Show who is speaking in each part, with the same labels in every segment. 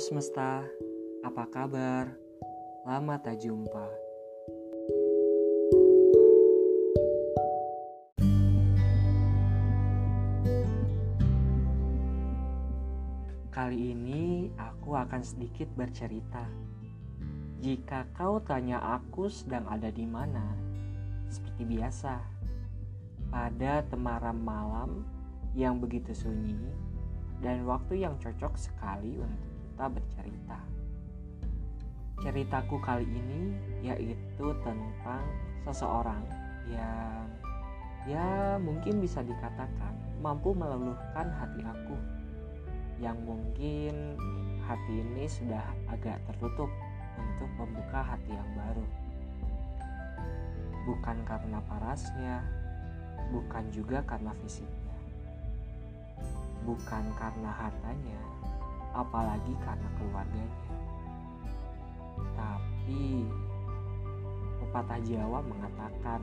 Speaker 1: semesta, apa kabar? Lama tak jumpa. Kali ini aku akan sedikit bercerita. Jika kau tanya aku sedang ada di mana, seperti biasa, pada temaram malam yang begitu sunyi dan waktu yang cocok sekali untuk kita bercerita. Ceritaku kali ini yaitu tentang seseorang yang ya mungkin bisa dikatakan mampu meluluhkan hati aku yang mungkin hati ini sudah agak tertutup untuk membuka hati yang baru. Bukan karena parasnya, bukan juga karena fisiknya, bukan karena hartanya, apalagi karena keluarganya. Tapi pepatah Jawa mengatakan,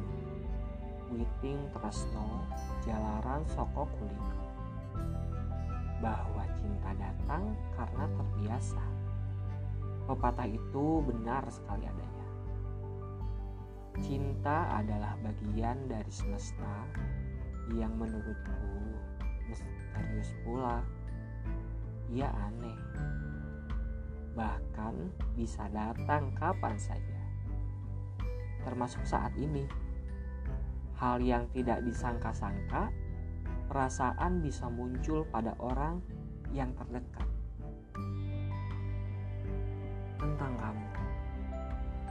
Speaker 1: Witing tresno jalaran soko kuliko bahwa cinta datang karena terbiasa. Pepatah itu benar sekali adanya. Cinta adalah bagian dari semesta yang menurutku misterius pula. Ia aneh. Bahkan bisa datang kapan saja. Termasuk saat ini. Hal yang tidak disangka-sangka perasaan bisa muncul pada orang yang terdekat. Tentang kamu,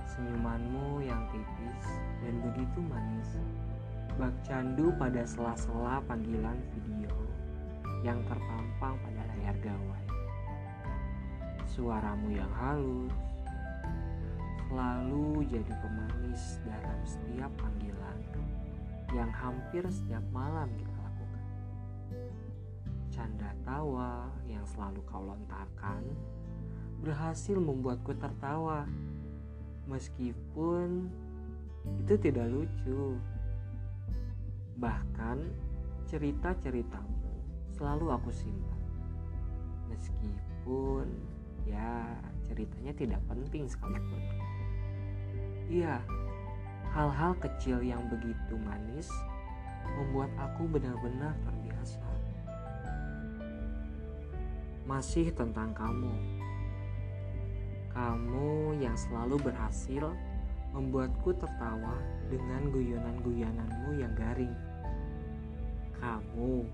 Speaker 1: senyumanmu yang tipis dan begitu manis, bak candu pada sela-sela panggilan video yang terpampang pada layar gawai. Suaramu yang halus, selalu jadi pemanis dalam setiap panggilan yang hampir setiap malam kita canda tawa yang selalu kau lontarkan berhasil membuatku tertawa meskipun itu tidak lucu bahkan cerita-ceritamu selalu aku simpan meskipun ya ceritanya tidak penting sekalipun iya hal-hal kecil yang begitu manis membuat aku benar-benar terbiasa masih tentang kamu. Kamu yang selalu berhasil membuatku tertawa dengan guyonan-guyonanmu yang garing. Kamu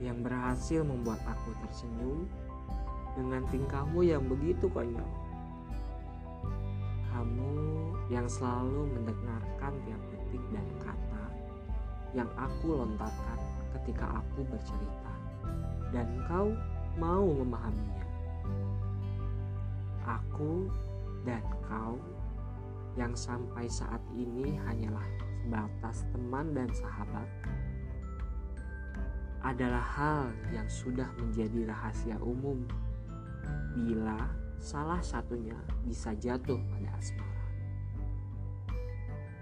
Speaker 1: yang berhasil membuat aku tersenyum dengan tingkahmu yang begitu konyol. Kamu yang selalu mendengarkan tiap detik dan kata yang aku lontarkan ketika aku bercerita. Dan kau mau memahaminya. Aku dan kau yang sampai saat ini hanyalah sebatas teman dan sahabat adalah hal yang sudah menjadi rahasia umum bila salah satunya bisa jatuh pada asmara.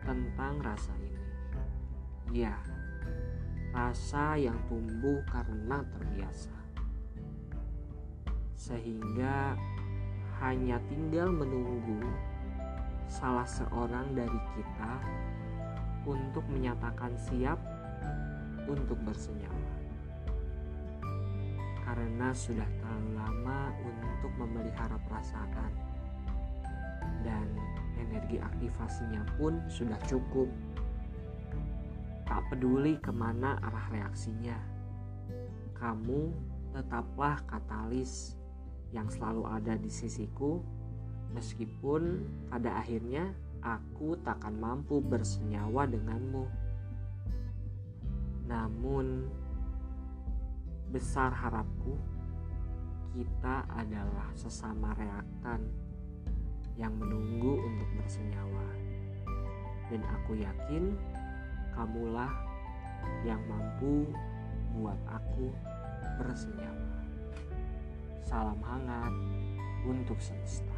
Speaker 1: Tentang rasa ini, ya, rasa yang tumbuh karena terbiasa sehingga hanya tinggal menunggu salah seorang dari kita untuk menyatakan siap untuk bersenyawa. Karena sudah terlalu lama untuk memelihara perasaan dan energi aktivasinya pun sudah cukup. Tak peduli ke mana arah reaksinya, kamu tetaplah katalis yang selalu ada di sisiku, meskipun pada akhirnya aku takkan mampu bersenyawa denganmu. Namun, besar harapku, kita adalah sesama reaktan yang menunggu untuk bersenyawa, dan aku yakin kamulah yang mampu buat aku bersenyawa. Salam hangat untuk semesta.